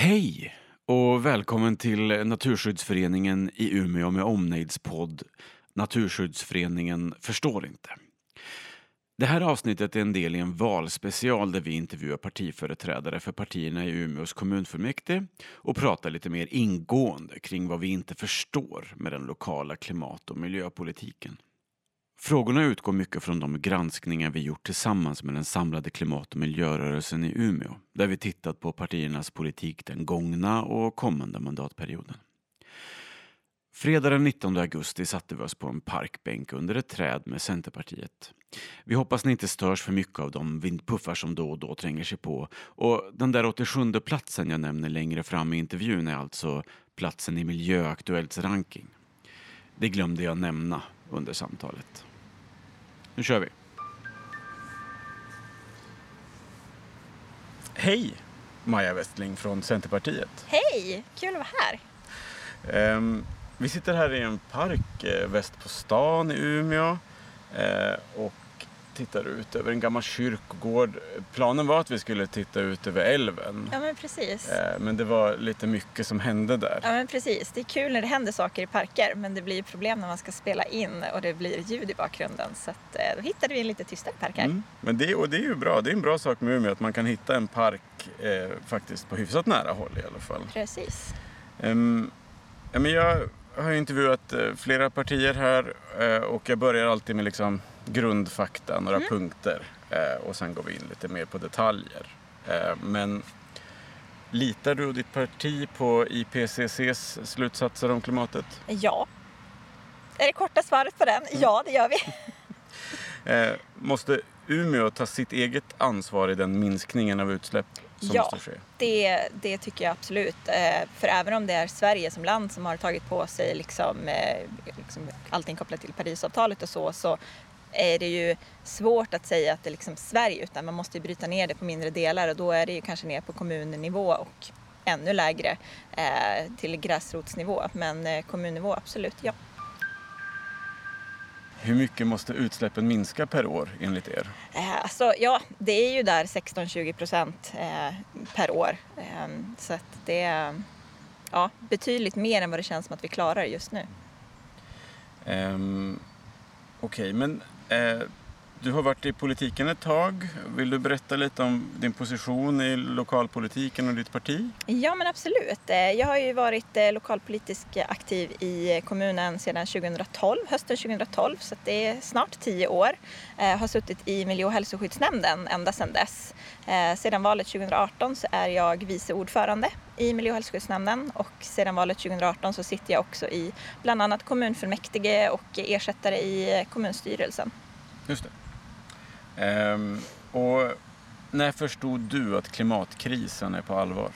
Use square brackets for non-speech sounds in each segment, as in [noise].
Hej och välkommen till Naturskyddsföreningen i Umeå med omnejdspodd Naturskyddsföreningen förstår inte. Det här avsnittet är en del i en valspecial där vi intervjuar partiföreträdare för partierna i Umeås kommunfullmäktige och pratar lite mer ingående kring vad vi inte förstår med den lokala klimat och miljöpolitiken. Frågorna utgår mycket från de granskningar vi gjort tillsammans med den samlade klimat och miljörörelsen i Umeå, där vi tittat på partiernas politik den gångna och kommande mandatperioden. Fredag den 19 augusti satte vi oss på en parkbänk under ett träd med Centerpartiet. Vi hoppas ni inte störs för mycket av de vindpuffar som då och då tränger sig på. Och den där 87 platsen jag nämner längre fram i intervjun är alltså platsen i Miljöaktuellts ranking. Det glömde jag nämna under samtalet. Nu kör vi. Hej Maja Westling från Centerpartiet. Hej! Kul att vara här. Ehm, vi sitter här i en park eh, väst på stan i Umeå eh, och tittar ut över en gammal kyrkogård. Planen var att vi skulle titta ut över älven. Ja men precis. Eh, men det var lite mycket som hände där. Ja men precis. Det är kul när det händer saker i parker men det blir problem när man ska spela in och det blir ljud i bakgrunden. Så att, eh, då hittade vi en lite tystare park här. Mm. Men det, och det är ju bra. Det är en bra sak med Umeå att man kan hitta en park eh, faktiskt på hyfsat nära håll i alla fall. Precis. Um, ja, men jag har intervjuat eh, flera partier här och jag börjar alltid med liksom grundfakta, några Mm. punkter eh, och sen går vi in lite mer på detaljer. Eh, men litar du och ditt parti på IPCCs slutsatser om klimatet? Ja. Är det korta svaret på den? Ja, det gör vi. [laughs] Eh, måste Umeå ta sitt eget ansvar i den minskningen av utsläpp som Ja. måste ske? Det, det tycker jag absolut. För även om det är Sverige som land som har tagit på sig liksom, liksom allting kopplat till Parisavtalet och så, så är det ju svårt att säga att det är liksom Sverige utan man måste ju bryta ner det på mindre delar och då är det ju kanske ner på kommunnivå och ännu lägre eh, till gräsrotsnivå. Men eh, kommunnivå, absolut, ja. Hur mycket måste utsläppen minska per år enligt er? Eh, Alltså, ja, det är ju där 16-20 procent eh, per år. Eh, så att det är ja, betydligt mer än vad det känns som att vi klarar just nu. Um, Okej, men eh, du har varit i politiken ett tag. Vill du berätta lite om din position i lokalpolitiken och ditt parti? Ja, men absolut. Eh, Jag har ju varit eh, lokalpolitiskt aktiv i kommunen sedan 2012, hösten 2012, så det är snart tio år. Jag har suttit i miljö och hälsoskyddsnämnden ända sedan dess. Eh, Sedan valet 2018 så är jag vice ordförande i miljö och hälsoskyddsnämnden och sedan valet 2018 så sitter jag också i bland annat kommunfullmäktige och ersättare i kommunstyrelsen. Just det. Ehm, och när förstod du att klimatkrisen är på allvar?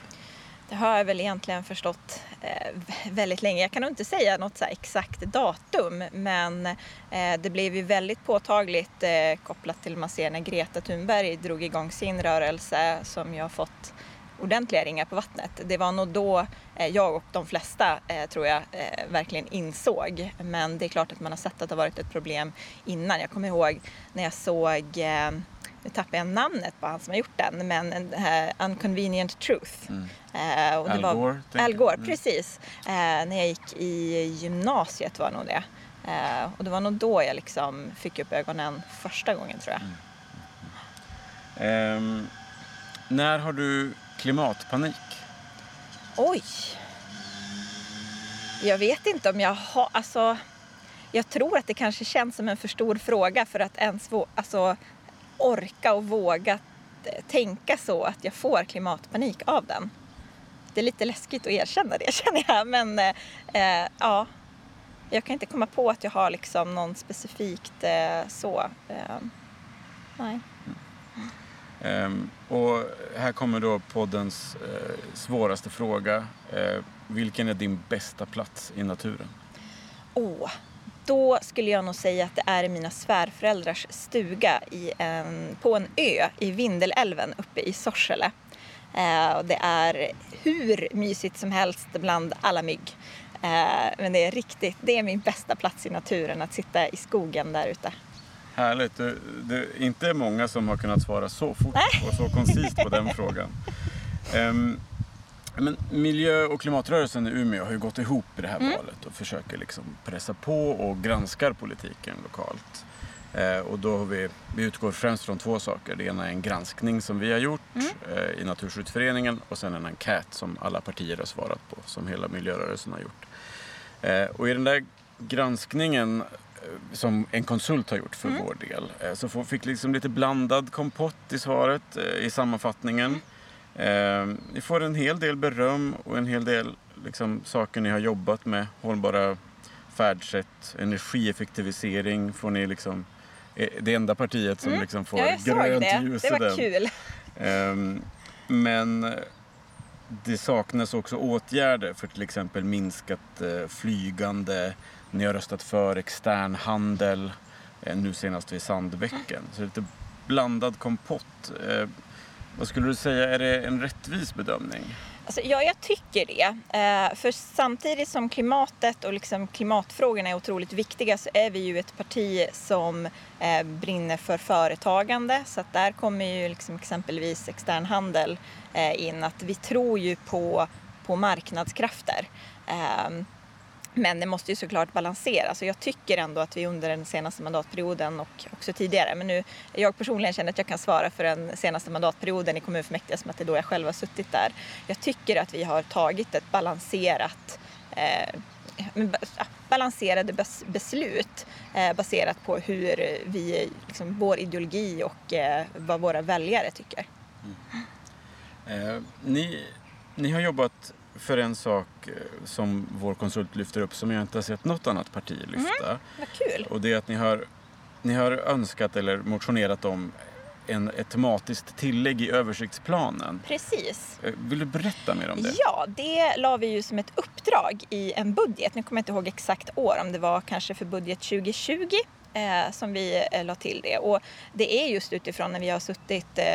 Det har jag väl egentligen förstått eh, väldigt länge. Jag kan nog inte säga något så här exakt datum men eh, det blev ju väldigt påtagligt eh, kopplat till man ser när Greta Thunberg drog igång sin rörelse som jag har fått ordentliga ringar på vattnet. Det var nog då eh, jag och de flesta, eh, tror jag, eh, verkligen insåg. Men det är klart att man har sett att det har varit ett problem innan. Jag kommer ihåg när jag såg nu tappar jag namnet på han som har gjort den, men den här Unconvenient Truth. Eh, och det Al var, Gore, tänker Al? Gore, Mm. precis. Eh, när jag gick i gymnasiet var nog det. Eh, och det var nog då jag liksom fick upp ögonen första gången tror jag. Mm. Ehm, när har du klimatpanik? Oj! Jag vet inte om jag har, alltså jag tror att det kanske känns som en för stor fråga för att ens vå, alltså, orka och våga tänka så att jag får klimatpanik av den. Det är lite läskigt att erkänna det [laughs] känner jag men eh, eh, ja, jag kan inte komma på att jag har liksom någon specifikt eh, så. Eh, nej. Ehm, och här kommer då poddens eh, svåraste fråga. Eh, vilken är din bästa plats i naturen? Åh, då skulle jag nog säga att det är mina svärföräldrars stuga i en, på en ö i Vindelälven uppe i Sorsele. Eh, och det är hur mysigt som helst bland alla mygg. Men det är riktigt, det är min bästa plats i naturen att sitta i skogen där ute. Härligt. Det, det är inte många som har kunnat svara så fort och så koncist på den frågan. Ehm, Men miljö och klimatrörelsen i Umeå har ju gått ihop i det här Mm. valet och försöker liksom pressa på och granskar politiken lokalt. Eh, och då har vi, vi utgår främst från två saker. Det ena är en granskning som vi har gjort Mm. eh, i Naturskyddsföreningen och sen en enkät som alla partier har svarat på, som hela miljörörelsen har gjort. Eh, och i den där granskningen som en konsult har gjort för Mm. vår del eh, så får- fick liksom lite blandad kompott i svaret, eh, i sammanfattningen. Eh, ni får en hel del beröm och en hel del liksom, saker ni har jobbat med. Hållbara färdsätt, energieffektivisering får ni liksom det enda partiet som liksom får Mm. Jag såg grönt det. ljus Det var den. kul. Ehm, men det saknas också åtgärder för till exempel minskat eh, flygande. Ni har röstat för extern handel, eh, nu senast vid Sandbäcken. Så lite blandad kompott. Eh, vad skulle du säga, är det en rättvis bedömning? Alltså, ja, jag tycker det. Eh, för samtidigt som klimatet och liksom klimatfrågorna är otroligt viktiga så är vi ju ett parti som brinner för företagande. Så att där kommer ju liksom exempelvis extern handel in. Att vi tror ju på, på marknadskrafter. Ehm, men det måste ju såklart balanseras och jag tycker ändå att vi under den senaste mandatperioden och också tidigare, men nu jag personligen känner att jag kan svara för den senaste mandatperioden i kommunfullmäktige som att det är då jag själv har suttit där. Jag tycker att vi har tagit ett balanserat eh, balanserade beslut eh, baserat på hur vi, liksom, vår ideologi och eh, vad våra väljare tycker. Mm. Eh, ni, ni har jobbat för en sak eh, som vår konsult lyfter upp som jag inte har sett något annat parti lyfta. Vad kul! Och det är att ni har, ni har önskat eller motionerat om en, ett tematiskt tillägg i översiktsplanen. Precis. Eh, Vill du berätta mer om det? Ja, det la vi ju som ett uppdrag i en budget. Nu kommer jag inte ihåg exakt år, om det var kanske för budget 2020 eh, som vi eh, la till det. Och det är just utifrån när vi har suttit, eh,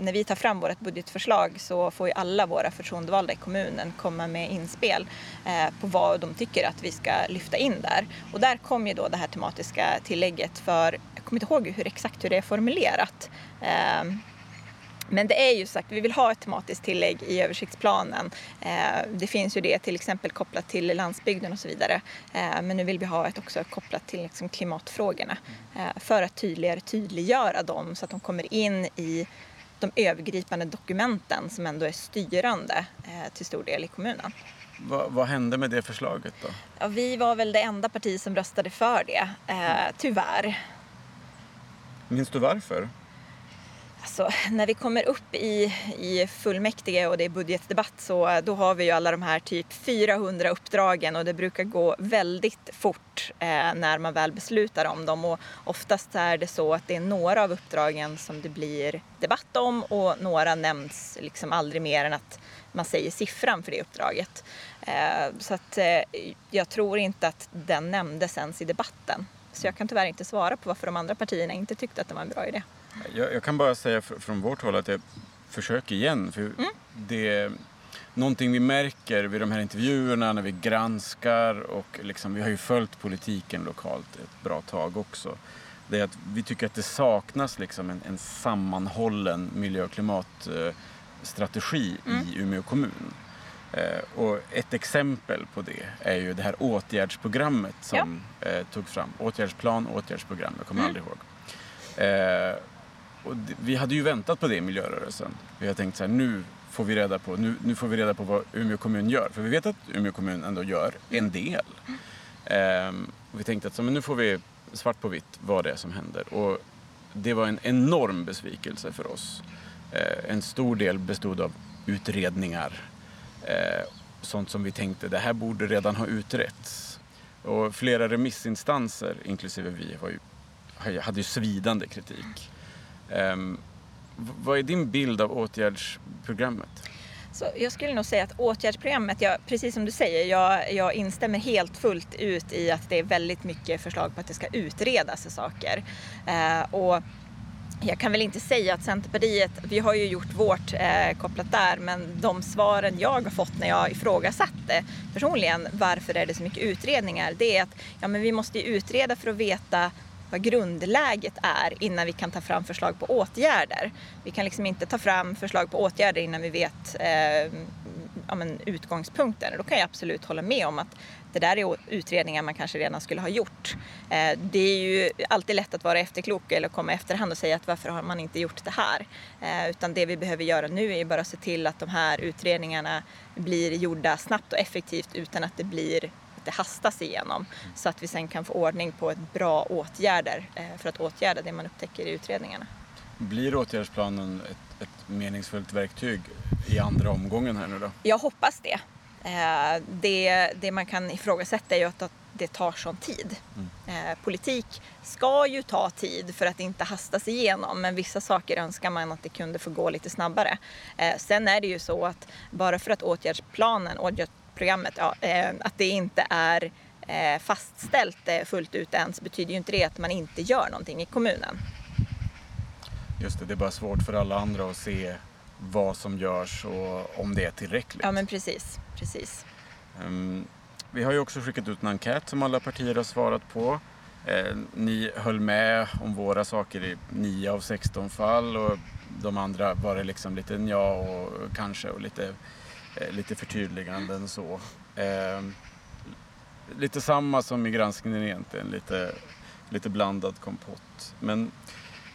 när vi tar fram vårt budgetförslag så får ju alla våra förtroendevalda i kommunen komma med inspel eh, på vad de tycker att vi ska lyfta in där. Och där kom ju då det här tematiska tillägget för, jag kommer inte ihåg hur exakt hur det är formulerat. Eh, men det är ju sagt, vi vill ha ett tematiskt tillägg i översiktsplanen. Eh, det finns ju det till exempel kopplat till landsbygden och så vidare. Eh, men nu vill vi ha ett också kopplat till liksom klimatfrågorna. Eh, för att tydligare tydliggöra dem så att de kommer in i de övergripande dokumenten som ändå är styrande till stor del i kommunen. Vad, vad hände med det förslaget då? Ja, vi var väl det enda parti som röstade för det, eh, tyvärr. Minns du varför? Alltså, när vi kommer upp i, i fullmäktige och det är budgetdebatt så då har vi ju alla de här typ 400 uppdragen och det brukar gå väldigt fort eh, när man väl beslutar om dem och oftast är det så att det är några av uppdragen som det blir debatt om och några nämns liksom aldrig mer än att man säger siffran för det uppdraget. Eh, så att eh, jag tror inte att den nämndes ens i debatten. Så jag kan tyvärr inte svara på varför de andra partierna inte tyckte att det var en bra idé. Jag, jag kan bara säga fr- från vårt håll att jag försöker igen. För det är någonting vi märker vid de här intervjuerna när vi granskar och liksom, vi har ju följt politiken lokalt ett bra tag också. Det är att vi tycker att det saknas liksom en, en sammanhållen miljö och klimatstrategi i Umeå kommun. Eh, och ett exempel på det är ju det här åtgärdsprogrammet som eh, togs fram. Åtgärdsplan, åtgärdsprogram, jag kommer aldrig ihåg. Eh, och vi hade ju väntat på det i miljörörelsen. Vi hade tänkt så här, nu får vi reda på, nu, nu får vi reda på vad Umeå kommun gör. För vi vet att Umeå kommun ändå gör en del. Ehm, och vi tänkte att så, men nu får vi svart på vitt vad det är som händer. Och det var en enorm besvikelse för oss. Ehm, en stor del bestod av utredningar. Ehm, sånt som vi tänkte, det här borde redan ha utretts. Och flera remissinstanser, inklusive vi, var ju, hade ju svidande kritik. Ehm, vad är din bild av åtgärdsprogrammet? Så jag skulle nog säga att åtgärdsprogrammet, jag, precis som du säger, jag, jag instämmer helt fullt ut i att det är väldigt mycket förslag på att det ska utredas saker. Eh, och jag kan väl inte säga att Centerpartiet, vi har ju gjort vårt eh, kopplat där, men de svaren jag har fått när jag ifrågasatte personligen varför är det så mycket utredningar, det är att ja, men vi måste ju utreda för att veta vad grundläget är innan vi kan ta fram förslag på åtgärder. Vi kan liksom inte ta fram förslag på åtgärder innan vi vet eh, ja, men, utgångspunkten. Då kan jag absolut hålla med om att det där är utredningar man kanske redan skulle ha gjort. Eh, det är ju alltid lätt att vara efterklok eller komma i efterhand och säga att varför har man inte gjort det här? Eh, utan det vi behöver göra nu är bara att se till att de här utredningarna blir gjorda snabbt och effektivt utan att det blir det hastas igenom så att vi sen kan få ordning på ett bra åtgärder eh, för att åtgärda det man upptäcker i utredningarna. Blir åtgärdsplanen ett, ett meningsfullt verktyg i andra omgången här nu då? Jag hoppas det. Eh, det, det man kan ifrågasätta är ju att det tar sån tid. Mm. Eh, politik ska ju ta tid för att inte hastas igenom men vissa saker önskar man att det kunde få gå lite snabbare. Sen är det ju så att bara för att åtgärdsplanen, åtgärdsprogrammet, ja, att det inte är fastställt fullt ut ens betyder ju inte det att man inte gör någonting i kommunen. Just det, det är bara svårt för alla andra att se vad som görs och om det är tillräckligt. Ja men precis, precis. Um, vi har ju också skickat ut en enkät som alla partier har svarat på. Eh, ni höll med om våra saker i 9 av 16 fall och de andra var det liksom lite ja och kanske och lite, eh, Eh, lite förtydliganden så. Eh, lite samma som i granskningen egentligen, lite, lite blandad kompott. Men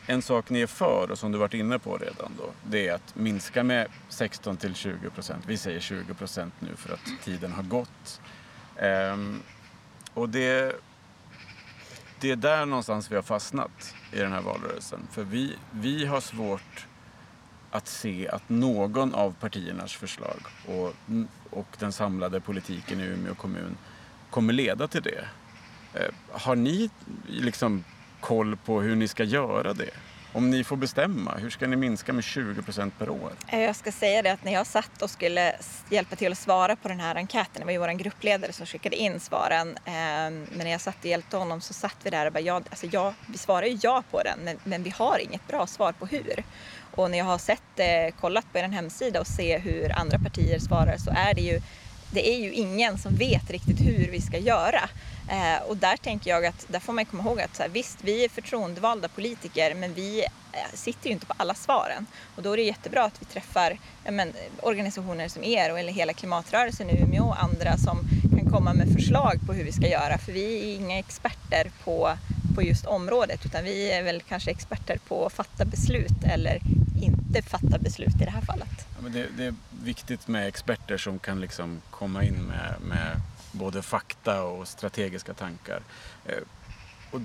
en sak ni är för och som du varit inne på redan då, det är att minska med 16 till 20 procent. Vi säger 20 procent nu för att tiden har gått. Um, och det, det är där någonstans vi har fastnat i den här valrörelsen. För vi, vi har svårt att se att någon av partiernas förslag och, och den samlade politiken i Umeå kommun kommer leda till det. Eh, har ni liksom koll på hur ni ska göra det? Om ni får bestämma, hur ska ni minska med 20 procent per år? Eh, jag ska säga det att när jag satt och skulle hjälpa till att svara på den här enkäten, det var ju vår gruppledare som skickade in svaren, ehm, men när jag satt och hjälpte honom så satt vi där och bara, ja, alltså ja, vi svarar ju ja på den, men, men vi har inget bra svar på hur. Och när jag har sett, eh, kollat på er hemsida och se hur andra partier svarar så är det ju det är ju ingen som vet riktigt hur vi ska göra. Eh, och där tänker jag att där får man komma ihåg att så här, visst, vi är förtroendevalda politiker men vi eh, sitter ju inte på alla svaren. Och då är det jättebra att vi träffar men, organisationer som er och eller hela klimatrörelsen i Umeå och andra som kan komma med förslag på hur vi ska göra. För vi är inga experter på, på just området utan vi är väl kanske experter på att fatta beslut eller inte fatta beslut i det här fallet. Det, det är viktigt med experter som kan liksom komma in med, med både fakta och strategiska tankar. Eh, och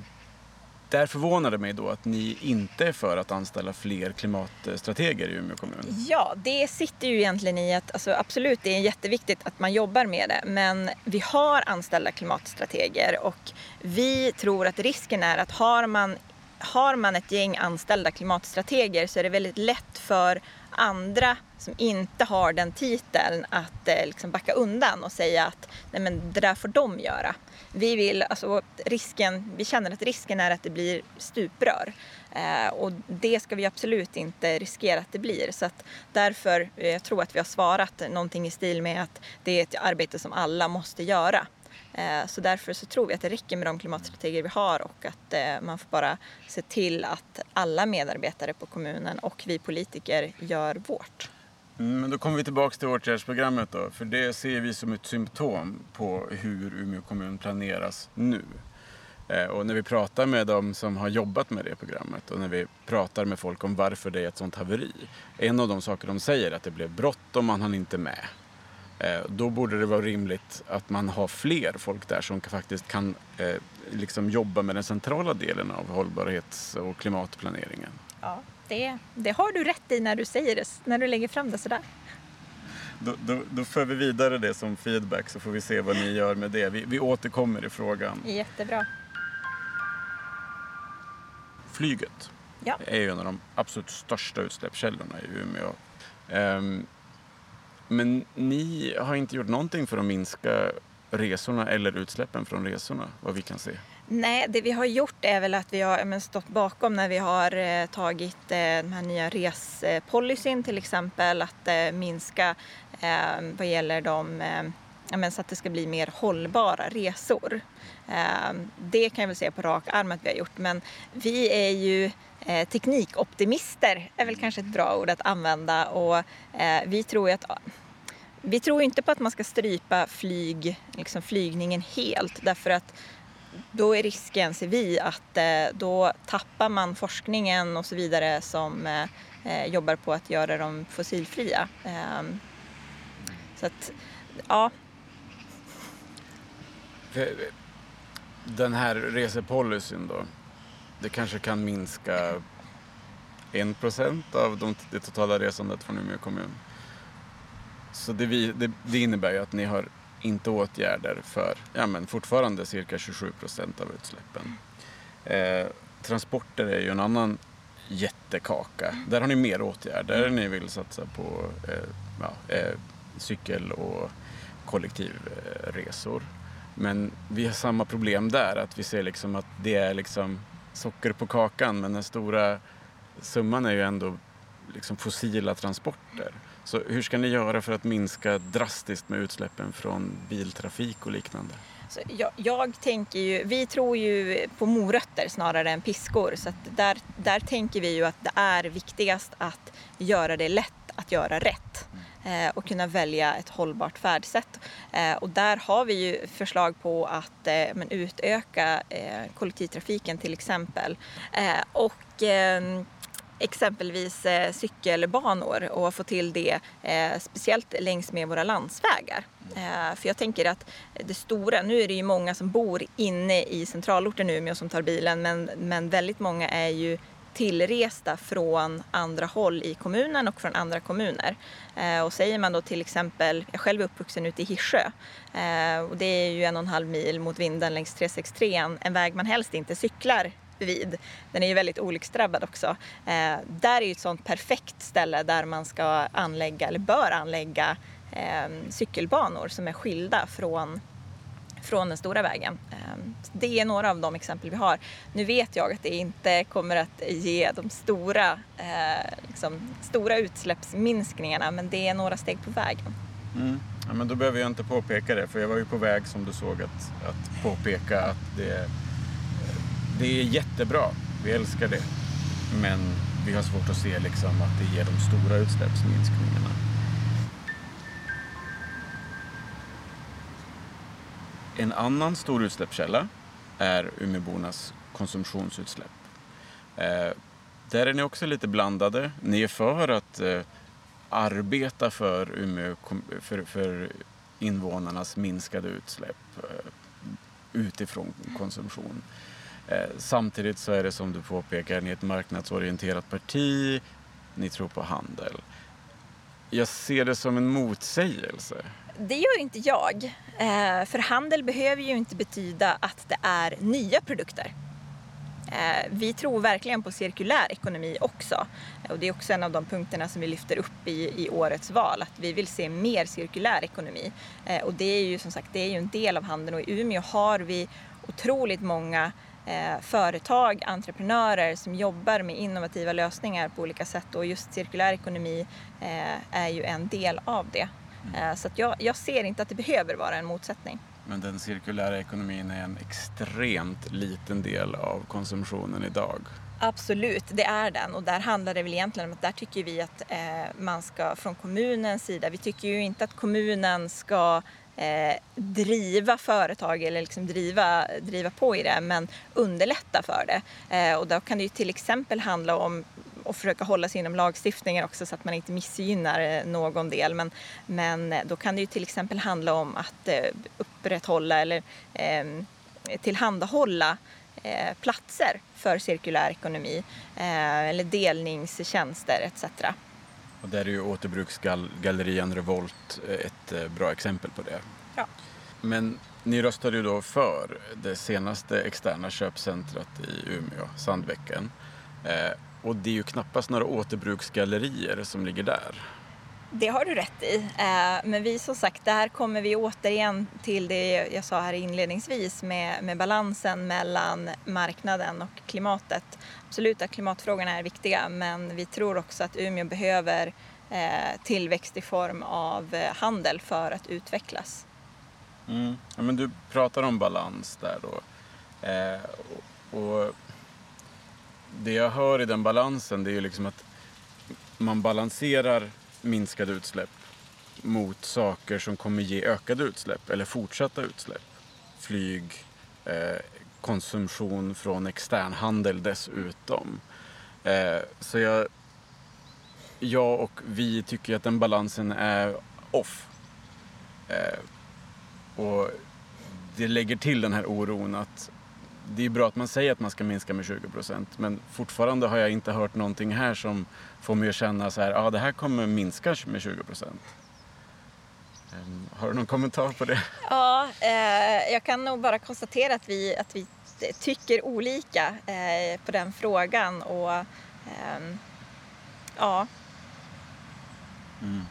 där förvånade mig då att ni inte är för att anställa fler klimatstrateger i Umeå kommun. Ja, det sitter ju egentligen i att alltså absolut, det är jätteviktigt att man jobbar med det. Men vi har anställda klimatstrateger och vi tror att risken är att har man, har man ett gäng anställda klimatstrateger så är det väldigt lätt för andra som inte har den titeln att eh, liksom backa undan och säga att nej men det där får de göra. Vi, vill, alltså, risken, vi känner att risken är att det blir stuprör. Eh, och det ska vi absolut inte riskera att det blir. Så att därför, eh, jag tror att vi har svarat någonting i stil med att det är ett arbete som alla måste göra. Eh, så därför så tror vi att det räcker med de klimatstrategier vi har och att eh, man får bara se till att alla medarbetare på kommunen och vi politiker gör vårt. Mm, men då kommer vi tillbaka till åtgärdsprogrammet då, för det ser vi som ett symptom på hur Umeå kommun planeras nu. Eh, och när vi pratar med de som har jobbat med det programmet och när vi pratar med folk om varför det är ett sånt haveri. En av de saker de säger är att det blev bråttom, man hann inte med. Eh, då borde det vara rimligt att man har fler folk där som faktiskt kan eh, liksom jobba med den centrala delen av hållbarhets och klimatplaneringen. Ja, det, det har du rätt i när du säger det, när du lägger fram det sådär. Då, då, då för vi vidare det som feedback så får vi se vad ni gör med det. Vi, vi återkommer i frågan. Jättebra. Flyget ja. är ju en av de absolut största utsläppskällorna i Umeå. Um, men ni har inte gjort någonting för att minska resorna eller utsläppen från resorna, vad vi kan se? Nej, det vi har gjort är väl att vi har men, stått bakom när vi har eh, tagit eh, den här nya respolicyn till exempel, att eh, minska eh, vad gäller de eh, men, så att det ska bli mer hållbara resor. Eh, det kan jag väl säga på rak arm att vi har gjort, men vi är ju eh, teknikoptimister, är väl kanske ett bra ord att använda och eh, vi tror ju att vi tror inte på att man ska strypa flyg, liksom flygningen helt därför att då är risken, ser vi, att eh, då tappar man forskningen och så vidare som eh, eh, jobbar på att göra dem fossilfria. Ehm, så att, ja. Den här resepolicyn då, det kanske kan minska en procent av de, det totala resandet från Umeå kommun. Så det, vi, det, det, innebär ju att ni har inte åtgärder för ja, men fortfarande cirka 27 procent av utsläppen. Eh, transporter är ju en annan jättekaka. Där har ni mer åtgärder. Ni vill satsa på eh, ja, eh, cykel och kollektivresor. Men vi har samma problem där, att vi ser liksom att det är liksom socker på kakan men den stora summan är ju ändå liksom fossila transporter. Så hur ska ni göra för att minska drastiskt med utsläppen från biltrafik och liknande? Så jag, jag, tänker ju, vi tror ju på morötter snarare än piskor. Så där, där tänker vi ju att det är viktigast att göra det lätt att göra rätt eh, och kunna välja ett hållbart färdsätt. Eh, och där har vi ju förslag på att eh, men utöka eh, kollektivtrafiken till exempel. Eh, och ehm, exempelvis eh, cykelbanor och få till det eh, speciellt längs med våra landsvägar. Eh, för jag tänker att det stora, nu är det ju många som bor inne i centralorten Umeå som tar bilen men, men väldigt många är ju tillresta från andra håll i kommunen och från andra kommuner. Eh, och säger man då till exempel, jag själv är uppvuxen ute i Hirsö eh, och det är ju en och en halv mil mot vinden längs 363, en väg man helst inte cyklar vid. Den är ju väldigt olycksdrabbad också. Eh, där är ju ett sånt perfekt ställe där man ska anlägga, eller bör anlägga, eh, cykelbanor som är skilda från från den stora vägen. Ehm, det är några av de exempel vi har. Nu vet jag att det inte kommer att ge de stora, eh, liksom, stora utsläppsminskningarna men det är några steg på vägen. Mm. Ja, men då behöver jag inte påpeka det för jag var ju på väg som du såg att, att påpeka att det det är jättebra. Vi älskar det. Men vi har svårt att se liksom att det ger de stora utsläppsminskningarna. En annan stor utsläppskälla är Umeåbornas konsumtionsutsläpp. Eh, där är ni också lite blandade. Ni är för att eh, arbeta för, Umeå, för, för invånarnas minskade utsläpp eh, utifrån konsumtion. Eh, samtidigt så är det som du påpekar, ni är ett marknadsorienterat parti, ni tror på handel. Jag ser det som en motsägelse. Det gör inte jag. Eh, för handel behöver ju inte betyda att det är nya produkter. Eh, vi tror verkligen på cirkulär ekonomi också. Och det är också en av de punkterna som vi lyfter upp i, i årets val, att vi vill se mer cirkulär ekonomi. Och det är ju som sagt det är ju en del av handeln och i Umeå har vi otroligt många eh, företag, entreprenörer som jobbar med innovativa lösningar på olika sätt och just cirkulär ekonomi eh, är ju en del av det. Mm. Eh, så jag, jag ser inte att det behöver vara en motsättning. Men den cirkulära ekonomin är en extremt liten del av konsumtionen idag. Absolut, det är den och där handlar det väl egentligen om att där tycker vi att eh, man ska från kommunens sida, vi tycker ju inte att kommunen ska eh, driva företag eller liksom driva, driva på i det men underlätta för det. Eh, och då kan det ju till exempel handla om att försöka hålla sig inom lagstiftningen också så att man inte missgynnar eh, någon del. Men, men eh, då kan det ju till exempel handla om att eh, upprätthålla eller eh, tillhandahålla eh, platser för cirkulär ekonomi eh, eller delningstjänster etc. Och där är ju återbruksgallerian Revolt eh, ett eh, bra exempel på det. Ja. Men ni röstade ju då för det senaste externa köpcentret i Umeå, Sandbäcken. Eh, och det är ju knappast några återbruksgallerier som ligger där. Det har du rätt i. Eh, men vi som sagt, där kommer vi återigen till det jag sa här inledningsvis med, med balansen mellan marknaden och klimatet absolut att klimatfrågorna är viktiga men vi tror också att Umeå behöver eh, tillväxt i form av eh, handel för att utvecklas. Mm. Ja, men du pratar om balans där då. Eh, och, det jag hör i den balansen det är ju liksom att man balanserar minskade utsläpp mot saker som kommer ge ökade utsläpp eller fortsatta utsläpp. Flyg, eh, konsumtion från externhandel dessutom. Eh, så jag, jag och vi tycker att den balansen är off. Eh, och det lägger till den här oron att det är bra att man säger att man ska minska med 20 procent men fortfarande har jag inte hört någonting här som får mig att känna så här, ja ah, det här kommer minska med 20 procent. Um, har du någon kommentar på det? Ja, eh, jag kan nog bara konstatera att vi, att vi tycker olika eh, på den frågan och eh, ja. Mm.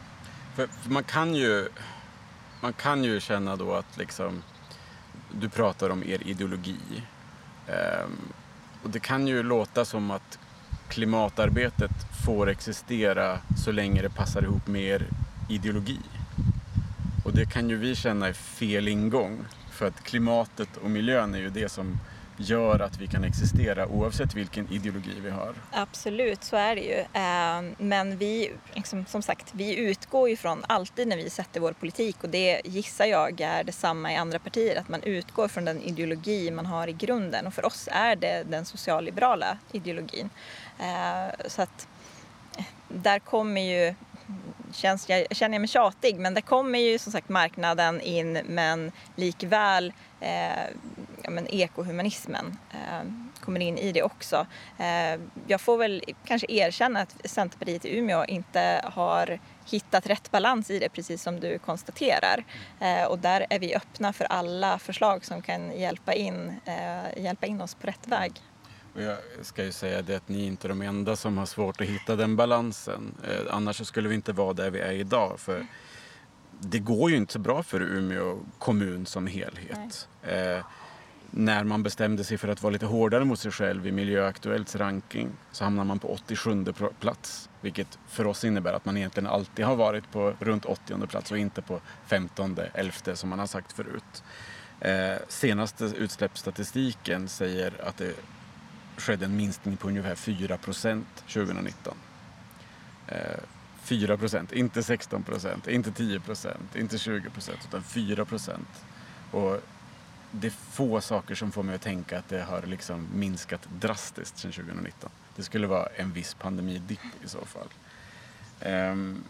För, för, man kan ju man kan ju känna då att liksom du pratar om er ideologi Ehm, Ehm, och det kan ju låta som att klimatarbetet får existera så länge det passar ihop med er ideologi. Och det kan ju vi känna är fel ingång. För att klimatet och miljön är ju det som gör att vi kan existera oavsett vilken ideologi vi har. Absolut, så är det ju. Ehm, men vi, liksom, som sagt, vi utgår ju från alltid när vi sätter vår politik och det gissar jag är detsamma i andra partier, att man utgår från den ideologi man har i grunden och för oss är det den socialliberala ideologin. Ehm, så att eh, där kommer ju känns, jag känner jag mig tjatig, men där kommer ju som sagt marknaden in men likväl eh, ja, men ekohumanismen eh, kommer in i det också. Eh, jag får väl kanske erkänna att Centerpartiet i Umeå inte har hittat rätt balans i det, precis som du konstaterar. Eh, och där är vi öppna för alla förslag som kan hjälpa in, eh, hjälpa in oss på rätt väg. Och jag ska ju säga det att ni är inte de enda som har svårt att hitta den balansen. Eh, annars skulle vi inte vara där vi är idag. För det går ju inte så bra för Umeå kommun som helhet. Eh, när man bestämde sig för att vara lite hårdare mot sig själv i Miljöaktuellts ranking så hamnar man på 87 plats. Vilket för oss innebär att man egentligen alltid har varit på runt 80 plats och inte på 15, 11 som man har sagt förut. Eh, senaste utsläppsstatistiken säger att det skedde en minskning på ungefär 4 procent 2019. Eh, 4 procent, inte 16 procent, inte 10 procent, inte 20 procent, utan 4 procent. Och det är få saker som får mig att tänka att det har liksom minskat drastiskt sedan 2019. Det skulle vara en viss pandemidipp i så fall. Um,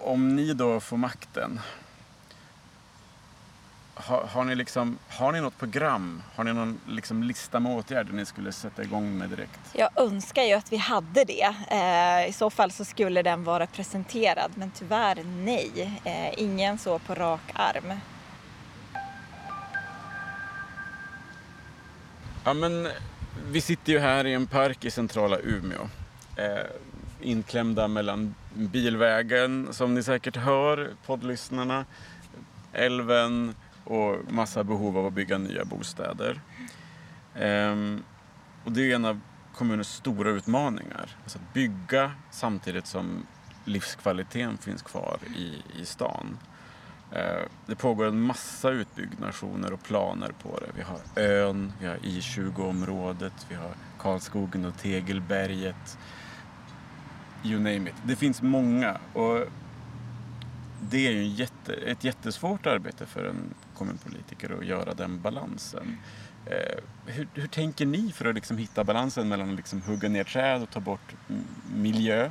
om ni då får makten, har, har, ni liksom, har ni något program? Har ni någon liksom lista med åtgärder ni skulle sätta igång med direkt? Jag önskar ju att vi hade det. Eh, I så fall så skulle den vara presenterad, men tyvärr nej. Eh, ingen så på rak arm. Ja, men vi sitter ju här i en park i centrala Umeå. Eh, inklämda mellan bilvägen, som ni säkert hör, poddlyssnarna, älven och massa behov av att bygga nya bostäder. Eh, och det är en av kommunens stora utmaningar. Alltså att bygga samtidigt som livskvaliteten finns kvar i, i stan. Eh, det pågår en massa utbyggnationer och planer på det. Vi har ön, vi har I20-området, vi har Karlskogen och Tegelberget. You name it. Det finns många och det är ju jätte, ett jättesvårt arbete för en kommunpolitiker att göra den balansen. Eh, hur, hur, tänker ni för att liksom hitta balansen mellan att liksom hugga ner träd och ta bort miljö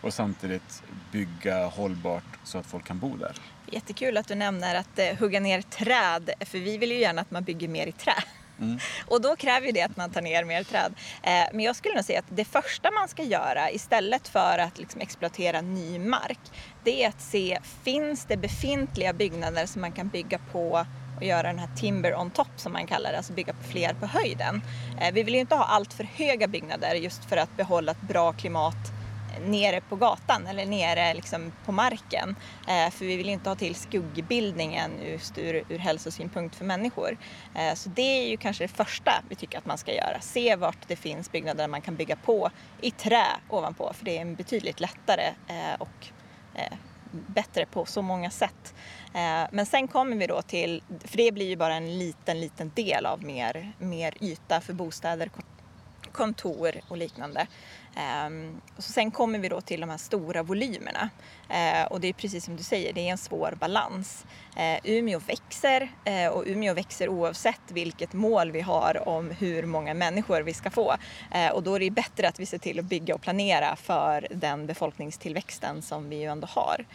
och samtidigt bygga hållbart så att folk kan bo där? Jättekul att du nämner att eh, hugga ner träd, för vi vill ju gärna att man bygger mer i trä. Mm. [laughs] Och då kräver det att man tar ner mer träd. Eh, men jag skulle nog säga att det första man ska göra istället för att liksom exploatera ny mark, det är att se, finns det befintliga byggnader som man kan bygga på och göra den här timber on top som man kallar det, alltså bygga på fler på höjden. Eh, vi vill ju inte ha allt för höga byggnader just för att behålla ett bra klimat nere på gatan eller nere liksom på marken. Eh, för vi vill inte ha till skuggbildningen just ur, ur hälsosynpunkt för människor. Eh, så det är ju kanske det första vi tycker att man ska göra. Se vart det finns byggnader man kan bygga på i trä ovanpå för det är betydligt lättare eh, och eh, bättre på så många sätt. Eh, men sen kommer vi då till, för det blir ju bara en liten, liten del av mer, mer yta för bostäder kontor och liknande. Och så sen kommer vi då till de här stora volymerna. Ehm, och det är precis som du säger, det är en svår balans. Ehm, Umeå växer eh, och Umeå växer oavsett vilket mål vi har om hur många människor vi ska få. och då är det bättre att vi ser till att bygga och planera för den befolkningstillväxten som vi ju ändå har.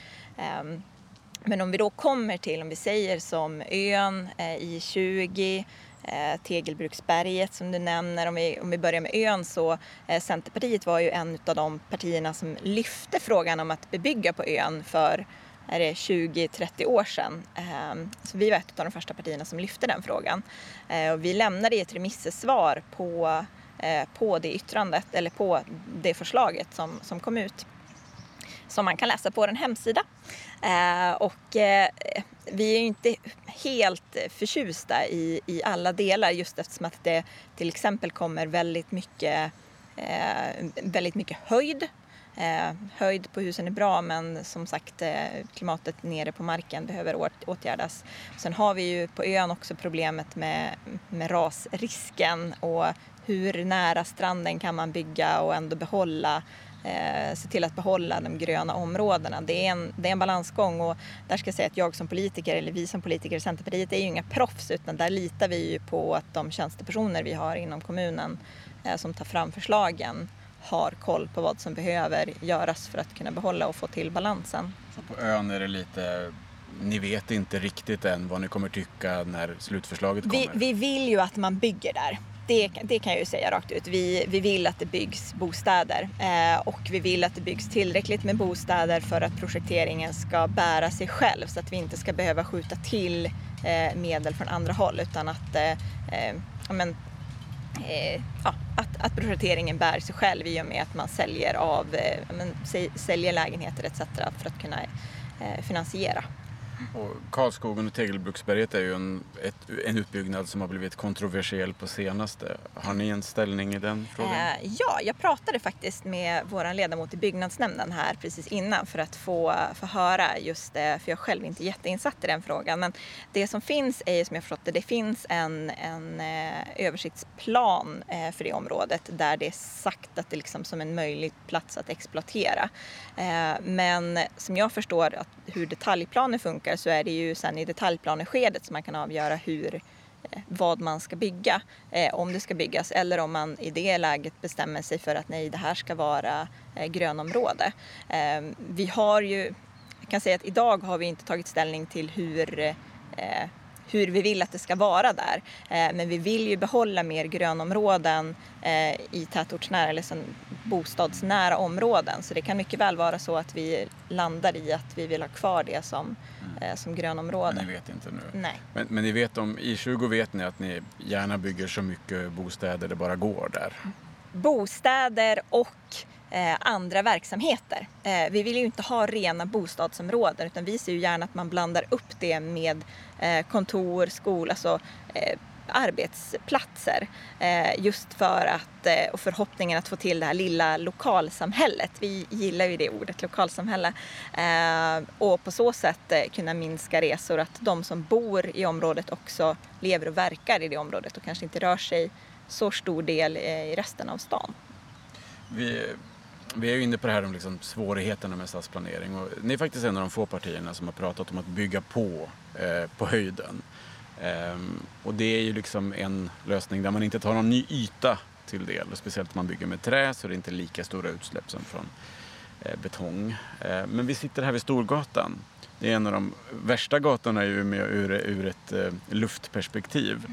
Men om vi då kommer till, om vi säger som ön, eh, I20, eh, Tegelbruksberget som du nämner. Om vi, om vi börjar med ön så eh, Centerpartiet var ju en av de partierna som lyfte frågan om att bebygga på ön för är det 20-30 år sedan. Eh, så vi var ett av de första partierna som lyfte den frågan. Eh, och vi lämnade ett remissvar på, eh, på det yttrandet, eller på det förslaget som, som kom ut som man kan läsa på vår hemsida. Eh, och eh, vi är ju inte helt förtjusta i, i alla delar just eftersom att det till exempel kommer väldigt mycket, eh, väldigt mycket höjd. Eh, höjd på husen är bra men som sagt eh, klimatet nere på marken behöver åtgärdas. Sen har vi ju på ön också problemet med, med rasrisken och hur nära stranden kan man bygga och ändå behålla eh, se till att behålla de gröna områdena. Det är, en, det är en balansgång och där ska jag säga att jag som politiker, eller vi som politiker i Centerpartiet, är ju inga proffs utan där litar vi ju på att de tjänstepersoner vi har inom kommunen eh, som tar fram förslagen har koll på vad som behöver göras för att kunna behålla och få till balansen. Så på ön är det lite ni vet inte riktigt än vad ni kommer tycka när slutförslaget kommer? Vi, vi vill ju att man bygger där det, det kan jag ju säga rakt ut. Vi, vi vill att det byggs bostäder eh, och vi vill att det byggs tillräckligt med bostäder för att projekteringen ska bära sig själv så att vi inte ska behöva skjuta till eh, medel från andra håll utan att, eh, eh men, eh, ja, att, att projekteringen bär sig själv i och med att man säljer, av, eh, men, säljer lägenheter etc. för att kunna eh, finansiera. Och Karlskogen och Tegelbruksberget är ju en, ett, en utbyggnad som har blivit kontroversiell på senaste. Har ni en ställning i den frågan? Eh, ja, jag pratade faktiskt med vår ledamot i byggnadsnämnden här precis innan för att få, få höra just det, för jag själv är inte jätteinsatt i den frågan. Men det som finns är som jag förstått det, det finns en, en eh, översiktsplan eh, för det området där det är sagt att det liksom som en möjlig plats att exploatera. Eh, men som jag förstår att hur detaljplanen funkar så är det ju sen i detaljplaneskedet som man kan avgöra hur, eh, vad man ska bygga, eh, om det ska byggas eller om man i det läget bestämmer sig för att nej, det här ska vara eh, grönområde. Ehm, vi har ju, jag kan säga att idag har vi inte tagit ställning till hur hur vi vill att det ska vara där. Eh, men vi vill ju behålla mer grönområden eh, i tätortsnära eller som bostadsnära områden. Så det kan mycket väl vara så att vi landar i att vi vill ha kvar det som, mm. Eh, som grönområde. Men ni vet inte nu? Nej. Men, men ni vet om i 20 vet ni att ni gärna bygger så mycket bostäder det bara går där? Bostäder och eh, andra verksamheter. Eh, vi vill ju inte ha rena bostadsområden utan vi ser ju gärna att man blandar upp det med Eh, kontor, skola, alltså eh, arbetsplatser. Eh, just för att, eh, och förhoppningen att få till det här lilla lokalsamhället. Vi gillar ju det ordet, lokalsamhälle. Eh, och på så sätt eh, kunna minska resor, att de som bor i området också lever och verkar i det området och kanske inte rör sig så stor del i resten av stan. Vi vi är ju inne på det här om liksom svårigheterna med stadsplanering och ni är faktiskt en av de få partierna som har pratat om att bygga på eh, på höjden. Ehm, och det är ju liksom en lösning där man inte tar någon ny yta till del. Och speciellt om man bygger med trä så är det inte lika stora utsläpp som från eh, betong. Eh, men vi sitter här vid Storgatan. Det är en av de värsta gatorna i Umeå ur, ur ett eh, luftperspektiv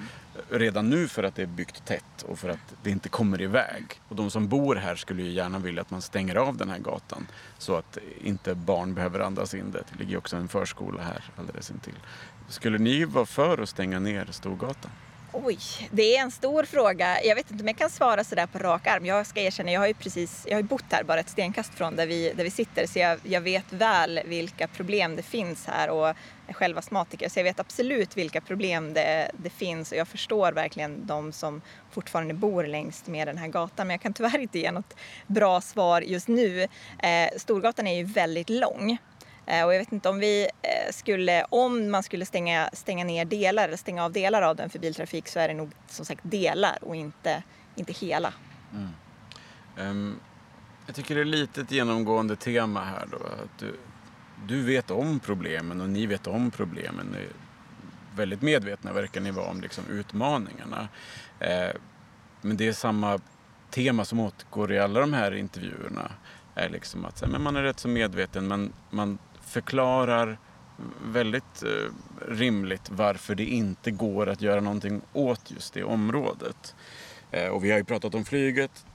redan nu för att det är byggt tätt och för att det inte kommer iväg. Och de som bor här skulle ju gärna vilja att man stänger av den här gatan så att inte barn behöver andas in det. Det ligger också en förskola här alldeles intill. Skulle ni vara för att stänga ner Storgatan? Oj, det är en stor fråga. Jag vet inte om jag kan svara sådär på rak arm. Jag ska erkänna, jag har ju precis, jag har ju bott här bara ett stenkast från där vi, där vi sitter så jag, jag vet väl vilka problem det finns här och jag är själv astmatiker så jag vet absolut vilka problem det, det finns och jag förstår verkligen de som fortfarande bor längs med den här gatan men jag kan tyvärr inte ge något bra svar just nu. Eh, Storgatan är ju väldigt lång Eh, och jag vet inte om vi eh, skulle, om man skulle stänga, stänga ner delar eller stänga av delar av den för biltrafik så är det nog som sagt delar och inte, inte hela. Mm. Um, jag tycker det är lite ett genomgående tema här då. Att du, du vet om problemen och ni vet om problemen. Ni är väldigt medvetna verkar ni vara om liksom, utmaningarna. Eh, men det är samma tema som återgår i alla de här intervjuerna. Är liksom att men man är rätt så medveten, men man förklarar väldigt eh, rimligt varför det inte går att göra någonting åt just det området. Eh, och vi har ju pratat om flyget.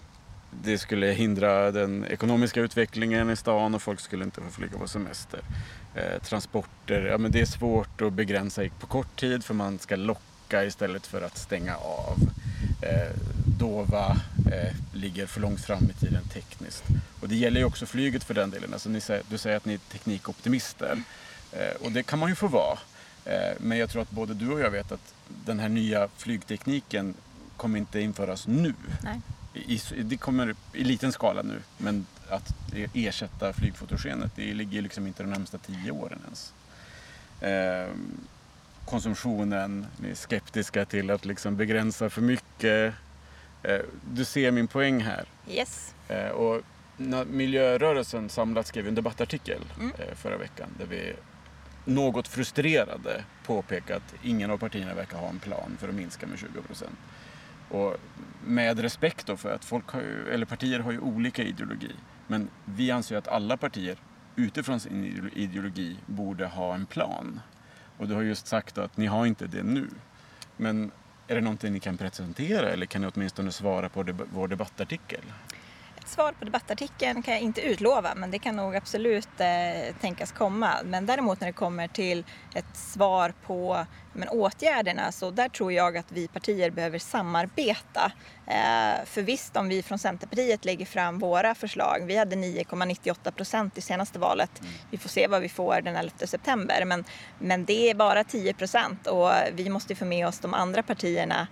Det skulle hindra den ekonomiska utvecklingen i stan och folk skulle inte få flyga på semester. Eh, transporter, ja men det är svårt att begränsa på kort tid för man ska locka istället för att stänga av. Eh, Dova eh, ligger för långt fram i tiden tekniskt. Och det gäller ju också flyget för den delen. Alltså, säger, du säger att ni är teknikoptimister. Eh, och det kan man ju få vara. Eh, men jag tror att både du och jag vet att den här nya flygtekniken kommer inte införas nu. Nej. I, det kommer i liten skala nu, men att ersätta flygfotogenet, det ligger liksom inte de närmsta tio åren ens. Konsumtionen, ni är skeptiska till att liksom begränsa för mycket. Eh, du ser min poäng här. Yes. Eh, och miljörörelsen samlat skrev en debattartikel mm. Eh, förra veckan där vi något frustrerade påpekade att ingen av partierna verkar ha en plan för att minska med 20 procent. Och med respekt då för att folk har ju, eller partier har ju olika ideologi. Men vi anser att alla partier utifrån sin ideologi borde ha en plan. Och du har just sagt att ni har inte det nu. Men är det någonting ni kan presentera eller kan ni åtminstone svara på vår debattartikel? Svar på debattartikeln kan jag inte utlova men det kan nog absolut eh, tänkas komma. Men däremot när det kommer till ett svar på men, åtgärderna så där tror jag att vi partier behöver samarbeta. Eh, för visst om vi från Centerpartiet lägger fram våra förslag, vi hade 9,98 procent i senaste valet. Mm. Vi får se vad vi får den 11 september men, men det är bara 10 procent och vi måste få med oss de andra partierna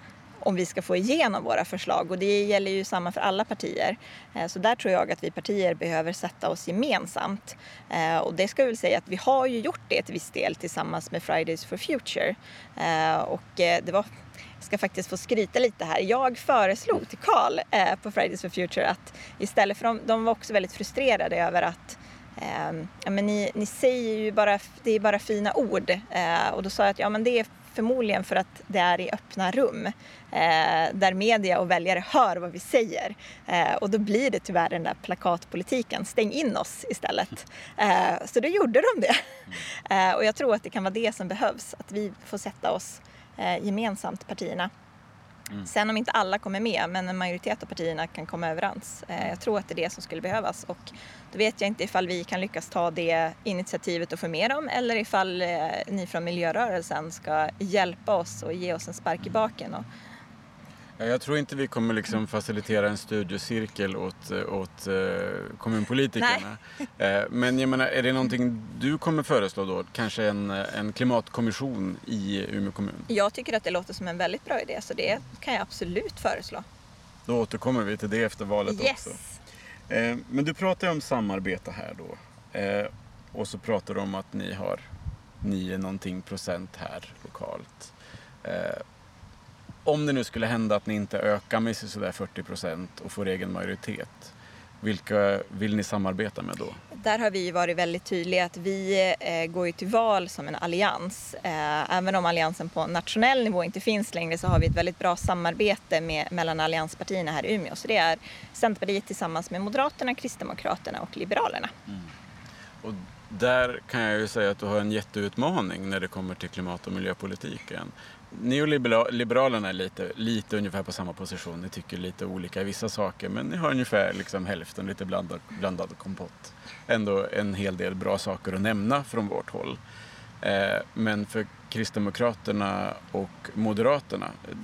om vi ska få igenom våra förslag och det gäller ju samma för alla partier. Eh, så där tror jag att vi partier behöver sätta oss gemensamt. Eh, och det ska jag väl säga att vi har ju gjort det till viss del tillsammans med Fridays for Future. Eh, och det var jag ska faktiskt få skryta lite här. Jag föreslog till Karl på Fridays for Future att istället för de, de var också väldigt frustrerade över att eh, ja, men ni, ni säger ju bara, det är bara fina ord. Eh, och då sa jag att ja, men det är Förmodligen för att det är i öppna rum eh, där media och väljare hör vad vi säger. Eh, och då blir det tyvärr den där plakatpolitiken, stäng in oss istället. Eh, så då gjorde de det. Eh, och jag tror att det kan vara det som behövs, att vi får sätta oss eh, gemensamt, partierna, Mm. Sen om inte alla kommer med, men en majoritet av partierna kan komma överens. Eh, jag tror att det är det som skulle behövas och då vet jag inte ifall vi kan lyckas ta det initiativet och få med dem eller ifall eh, ni från miljörörelsen ska hjälpa oss och ge oss en spark i baken och jag tror inte vi kommer liksom facilitera en studiecirkel åt, åt uh, kommunpolitikerna. Uh, men jag menar, är det någonting du kommer föreslå då? Kanske en, en klimatkommission i Umeå kommun? Jag tycker att det låter som en väldigt bra idé så det kan jag absolut föreslå. Då återkommer vi till det efter valet yes. också. Men du pratar ju om samarbete här då. och så pratar du om att ni har 9 någonting procent här lokalt om det nu skulle hända att ni inte ökar med sådär 40 procent och får egen majoritet, vilka vill ni samarbeta med då? Där har vi varit väldigt tydliga att vi eh, går ju till val som en allians. Eh, även om alliansen på nationell nivå inte finns längre så har vi ett väldigt bra samarbete med, mellan allianspartierna här i Umeå. Så det är Centerpartiet tillsammans med Moderaterna, Kristdemokraterna och Liberalerna. Mm. Och där kan jag ju säga att du har en jätteutmaning när det kommer till klimat och miljöpolitiken. Neoliberalerna är lite, lite ungefär på samma position. Ni tycker lite olika i vissa saker men ni har ungefär liksom hälften lite blandad, blandad kompott. Ändå en hel del bra saker att nämna från vårt håll. Eh, men för Kristdemokraterna och Moderaterna eh,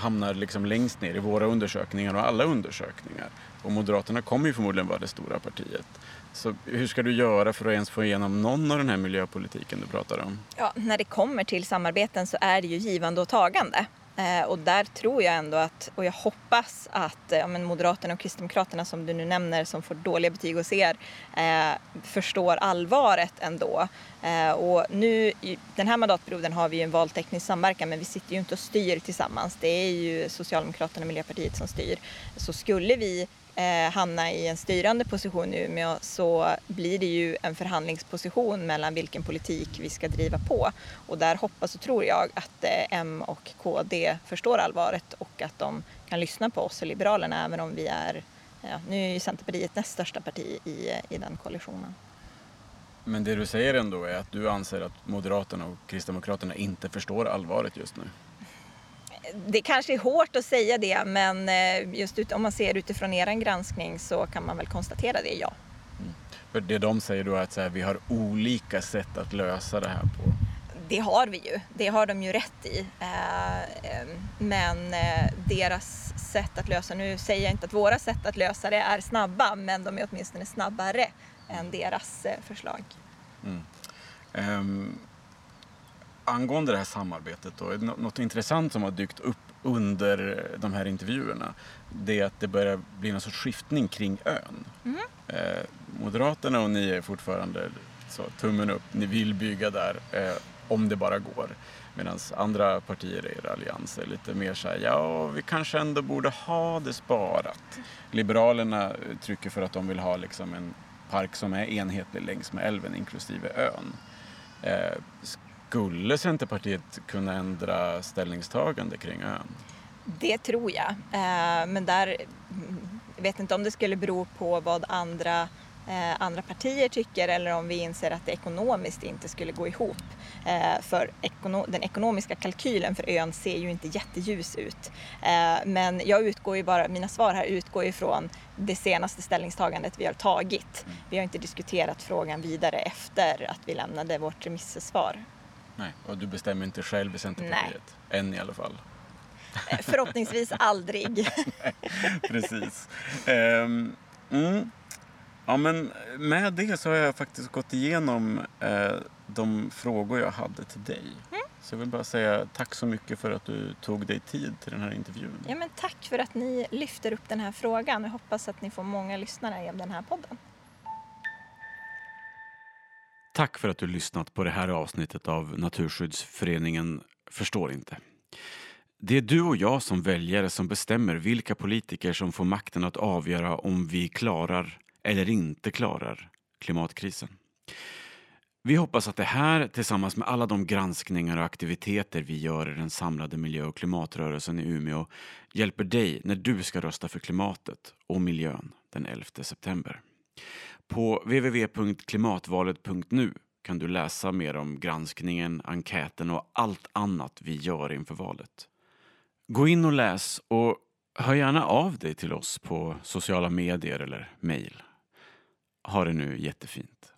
hamnar liksom längst ner i våra undersökningar och alla undersökningar. Och Moderaterna kommer ju förmodligen vara det stora partiet. Så hur ska du göra för att ens få igenom någon av den här miljöpolitiken du pratar om? Ja, när det kommer till samarbeten så är det ju givande och tagande. Eh, och där tror jag ändå att, och jag hoppas att eh, ja, men Moderaterna och Kristdemokraterna som du nu nämner som får dåliga betyg hos er eh, förstår allvaret ändå. Eh, och nu den här mandatperioden har vi ju en valteknisk samverkan men vi sitter ju inte och styr tillsammans. Det är ju Socialdemokraterna och Miljöpartiet som styr. Så skulle vi eh, hamna i en styrande position i Umeå så blir det ju en förhandlingsposition mellan vilken politik vi ska driva på. Och där hoppas och tror jag att eh, M och KD förstår allvaret och att de kan lyssna på oss och Liberalerna även om vi är, ja, nu är ju Centerpartiet näst största parti i, i den koalitionen. Men det du säger ändå är att du anser att Moderaterna och Kristdemokraterna inte förstår allvaret just nu? Det kanske är hårt att säga det men eh, just ut, om man ser utifrån er granskning så kan man väl konstatera det, ja. Mm. För det de säger då är att här, vi har olika sätt att lösa det här på? Det har vi ju, det har de ju rätt i. Eh, eh, men deras sätt att lösa, nu säger jag inte att våra sätt att lösa det är snabba men de är åtminstone snabbare än deras förslag. Mm. Um angående det här samarbetet då, något intressant som har dykt upp under de här intervjuerna det är att det börjar bli någon sorts skiftning kring ön. Mm. Eh, Moderaterna och ni är fortfarande så, tummen upp, ni vill bygga där eh, om det bara går. Medan andra partier i er allians är lite mer så här, ja vi kanske ändå borde ha det sparat. Liberalerna trycker för att de vill ha liksom en park som är enhetlig längs med älven inklusive ön. Eh, skulle Centerpartiet kunna ändra ställningstagande kring ön? Det tror jag. Eh, men där, jag vet inte om det skulle bero på vad andra eh, andra partier tycker eller om vi inser att det ekonomiskt inte skulle gå ihop. Eh, för den ekonomiska kalkylen för ön ser ju inte jätteljus ut. Men jag utgår ju bara, mina svar här utgår ifrån det senaste ställningstagandet vi har tagit. Vi har inte diskuterat frågan vidare efter att vi lämnade vårt remissvar. Nej, och du bestämmer inte själv i Centerpartiet. Nej. Än i alla fall. Eh, förhoppningsvis aldrig. [laughs] precis. Um, mm. Ja, men med det så har jag faktiskt gått igenom eh, de frågor jag hade till dig. Mm. Så jag vill bara säga tack så mycket för att du tog dig tid till den här intervjun. Ja, men tack för att ni lyfter upp den här frågan. Jag hoppas att ni får många lyssnare av den här podden. Tack för att du lyssnat på det här avsnittet av Naturskyddsföreningen Förstår inte. Det är du och jag som väljare som bestämmer vilka politiker som får makten att avgöra om vi klarar eller inte klarar klimatkrisen. Vi hoppas att det här tillsammans med alla de granskningar och aktiviteter vi gör i den samlade miljö och klimatrörelsen i Umeå hjälper dig när du ska rösta för klimatet och miljön den 11 september. På www.klimatvalet.nu kan du läsa mer om granskningen, enkäten och allt annat vi gör inför valet. Gå in och läs och hör gärna av dig till oss på sociala medier eller mejl. Ha det nu jättefint.